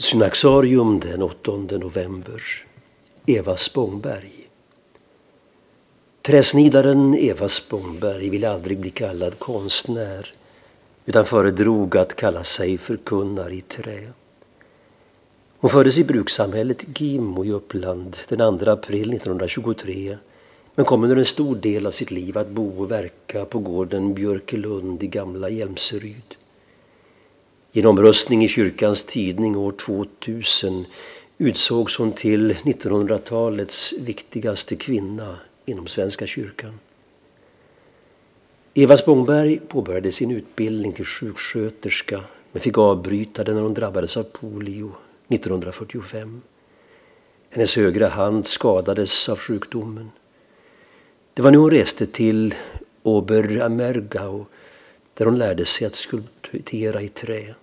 Synaxarium den 8 november. Eva Spångberg. Träsnidaren Eva Spångberg ville aldrig bli kallad konstnär utan föredrog att kalla sig förkunnare i trä. Hon föddes i brukssamhället Gimo i Uppland den 2 april 1923 men kom under en stor del av sitt liv att bo och verka på gården Björkelund i gamla Hjälmseryd. I en omröstning i kyrkans tidning år 2000 utsågs hon till 1900-talets viktigaste kvinna inom Svenska kyrkan. Eva Spångberg påbörjade sin utbildning till sjuksköterska men fick avbryta den när hon drabbades av polio 1945. Hennes högra hand skadades av sjukdomen. Det var nu hon reste till Oberammergau där hon lärde sig att skulptera i trä.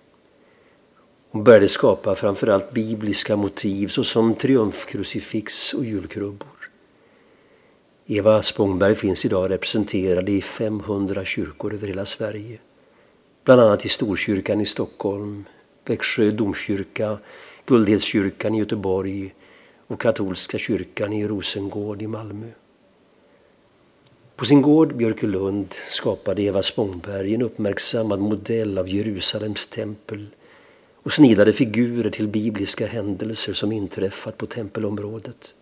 Hon började skapa framförallt bibliska motiv såsom triumfkrucifix och julkrubbor. Eva Spångberg finns idag representerad i 500 kyrkor över hela Sverige. Bland annat i Storkyrkan i Stockholm, Växjö domkyrka, Guldhedskyrkan i Göteborg och katolska kyrkan i Rosengård i Malmö. På sin gård Björkelund skapade Eva Spångberg en uppmärksammad modell av Jerusalems tempel och snidade figurer till bibliska händelser som inträffat på tempelområdet.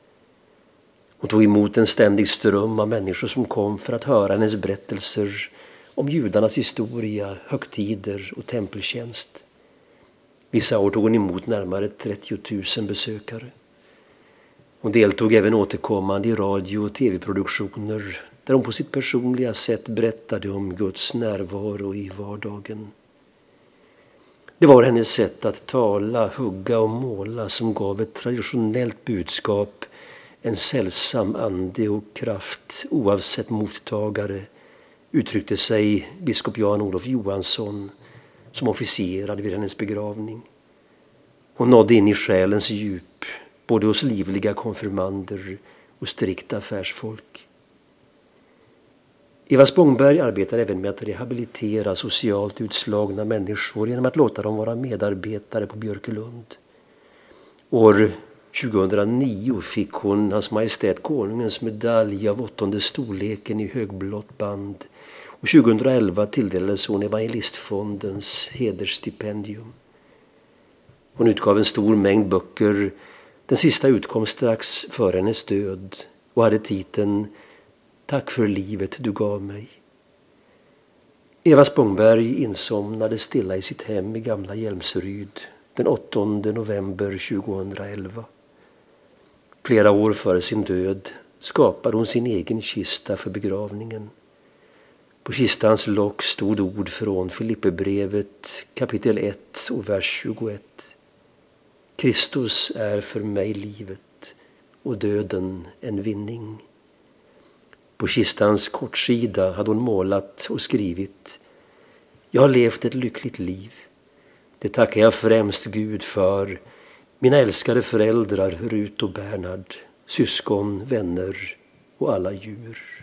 Hon tog emot en ständig ström av människor som kom för att höra hennes berättelser om judarnas historia, högtider och tempeltjänst. Vissa år tog hon emot närmare 30 000 besökare. Hon deltog även återkommande i radio och tv-produktioner där hon på sitt personliga sätt berättade om Guds närvaro i vardagen. Det var hennes sätt att tala, hugga och måla som gav ett traditionellt budskap, en sällsam ande och kraft oavsett mottagare, uttryckte sig biskop Jan-Olof Johansson som officerade vid hennes begravning. Hon nådde in i själens djup, både hos livliga konfirmander och strikta affärsfolk. Eva Spångberg arbetar även med att rehabilitera socialt utslagna människor genom att låta dem vara medarbetare på Björkelund. År 2009 fick hon Hans Majestät Konungens medalj av åttonde storleken i högblått band och 2011 tilldelades hon Evangelistfondens hedersstipendium. Hon utgav en stor mängd böcker. Den sista utkom strax före hennes död och hade titeln Tack för livet du gav mig. Eva Spångberg insomnade stilla i sitt hem i gamla Hjälmseryd den 8 november 2011. Flera år före sin död skapade hon sin egen kista för begravningen. På kistans lock stod ord från Filipperbrevet kapitel 1 och vers 21. Kristus är för mig livet och döden en vinning. På kistans kortsida hade hon målat och skrivit Jag har levt ett lyckligt liv. Det tackar jag främst Gud för, mina älskade föräldrar Rut och Bernhard, syskon, vänner och alla djur.